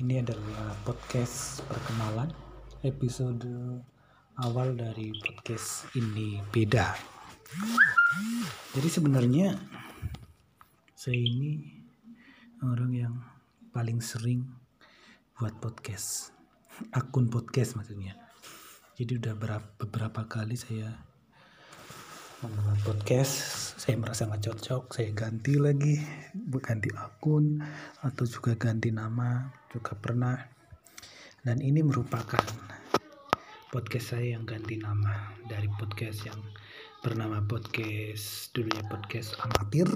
Ini adalah podcast perkenalan episode awal dari podcast ini beda. Jadi sebenarnya saya ini orang yang paling sering buat podcast, akun podcast maksudnya. Jadi udah berapa, beberapa kali saya membuat podcast, saya merasa nggak cocok, saya ganti lagi, ganti akun atau juga ganti nama juga pernah. Dan ini merupakan podcast saya yang ganti nama dari podcast yang bernama podcast dulunya podcast amatir.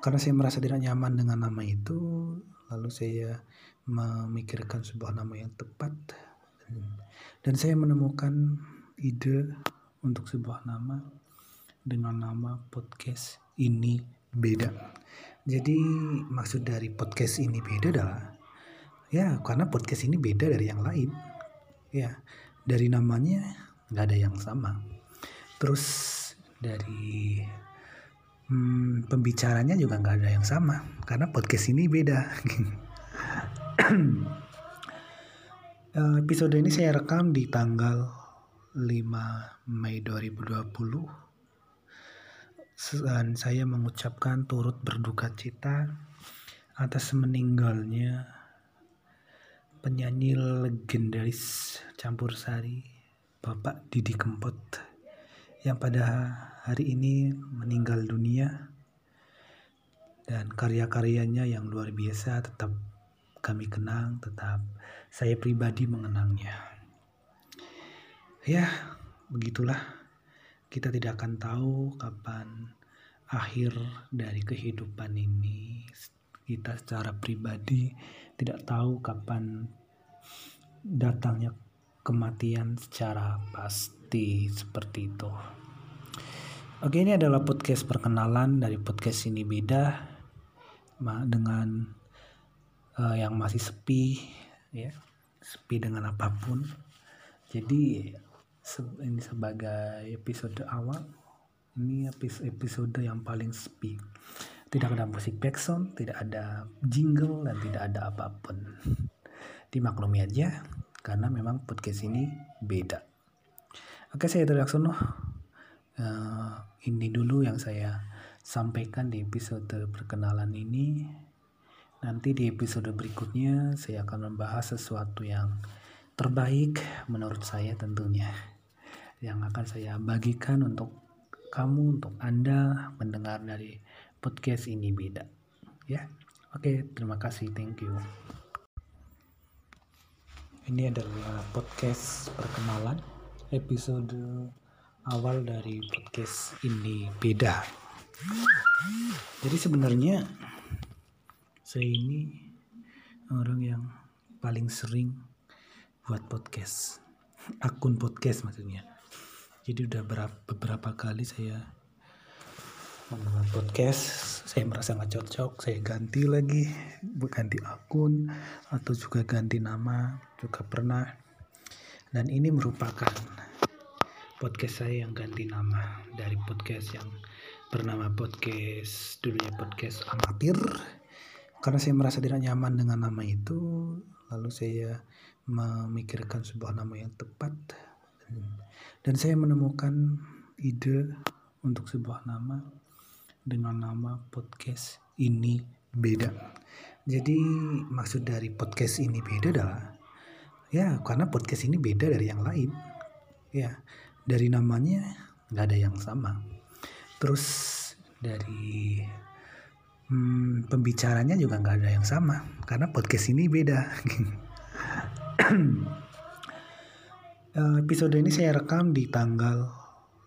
Karena saya merasa tidak nyaman dengan nama itu lalu saya memikirkan sebuah nama yang tepat. Dan saya menemukan ide untuk sebuah nama dengan nama podcast ini beda. Jadi maksud dari podcast ini beda adalah ya karena podcast ini beda dari yang lain. Ya dari namanya nggak ada yang sama. Terus dari hmm, pembicaranya juga nggak ada yang sama karena podcast ini beda. Episode ini saya rekam di tanggal 5 Mei 2020 dan saya mengucapkan turut berduka cita atas meninggalnya penyanyi legendaris campur sari Bapak Didi Kempot yang pada hari ini meninggal dunia dan karya-karyanya yang luar biasa tetap kami kenang, tetap saya pribadi mengenangnya. Ya, begitulah. Kita tidak akan tahu kapan akhir dari kehidupan ini. Kita secara pribadi tidak tahu kapan datangnya kematian secara pasti seperti itu. Oke, ini adalah podcast perkenalan dari podcast ini beda dengan uh, yang masih sepi ya sepi dengan apa pun jadi ini sebagai episode awal. Ini episode yang paling sepi tidak ada musik background tidak ada jingle dan tidak ada apa pun. Dimaklumi aja karena memang podcast ini beda. Oke saya Laksono. Uh, ini dulu yang saya sampaikan di episode perkenalan ini. Nanti di episode berikutnya saya akan membahas sesuatu yang terbaik menurut saya tentunya. Yang akan saya bagikan untuk kamu, untuk Anda mendengar dari podcast ini beda. Ya. Oke, terima kasih. Thank you. Ini adalah podcast perkenalan episode awal dari podcast ini beda. Jadi sebenarnya saya ini orang yang paling sering buat podcast akun podcast maksudnya jadi udah berapa, beberapa kali saya membuat podcast saya merasa nggak cocok saya ganti lagi ganti akun atau juga ganti nama juga pernah. Dan ini merupakan podcast saya yang ganti nama dari podcast yang bernama podcast dulunya podcast amatir. Karena saya merasa tidak nyaman dengan nama itu lalu saya memikirkan sebuah nama yang tepat dan saya menemukan ide untuk sebuah nama dengan nama podcast ini beda. Jadi maksud dari podcast ini beda adalah ya karena podcast ini beda dari yang lain. Ya dari namanya nggak ada yang sama. Terus dari hmm, pembicaranya juga nggak ada yang sama karena podcast ini beda. Eh, episode ini saya rekam di tanggal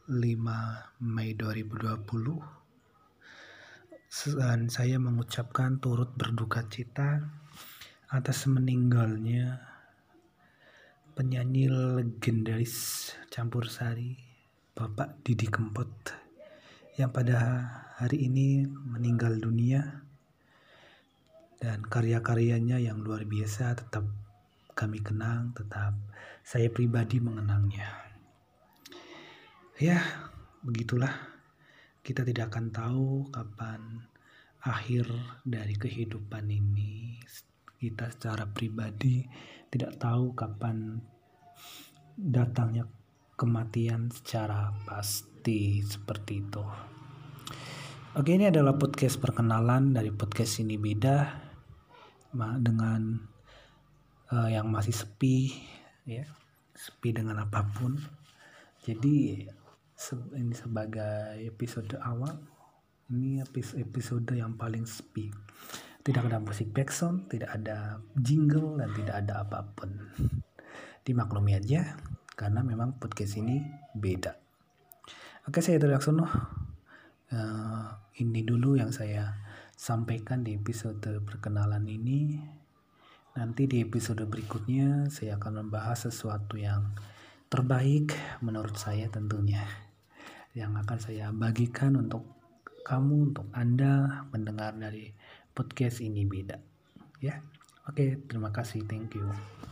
5 Mei 2020 dan saya mengucapkan turut berduka cita atas meninggalnya penyanyi legendaris campur sari Bapak Didi Kempot yang pada hari ini meninggal dunia. Dan karya-karyanya yang luar biasa tetap kami kenang, tetap saya pribadi mengenangnya. Ya, begitulah. Kita tidak akan tahu kapan akhir dari kehidupan ini. kita secara pribadi tidak tahu kapan datangnya kematian secara pasti seperti itu. Oke, ini adalah podcast perkenalan dari podcast ini beda dengan uh, yang masih sepi ya, sepi dengan apa pun. Jadi ini sebagai episode awal ini episode yang paling sepi. Tidak ada musik background, tidak ada jingle dan tidak ada apa pun. Dimaklumi aja karena memang podcast ini beda. Oke, saya Dari Laksono. Uh, ini dulu yang saya sampaikan di episode perkenalan ini. Nanti di episode berikutnya saya akan membahas sesuatu yang terbaik menurut saya tentunya. Yang akan saya bagikan untuk kamu, untuk Anda mendengar dari podcast ini beda. Ya. Oke, terima kasih. Thank you.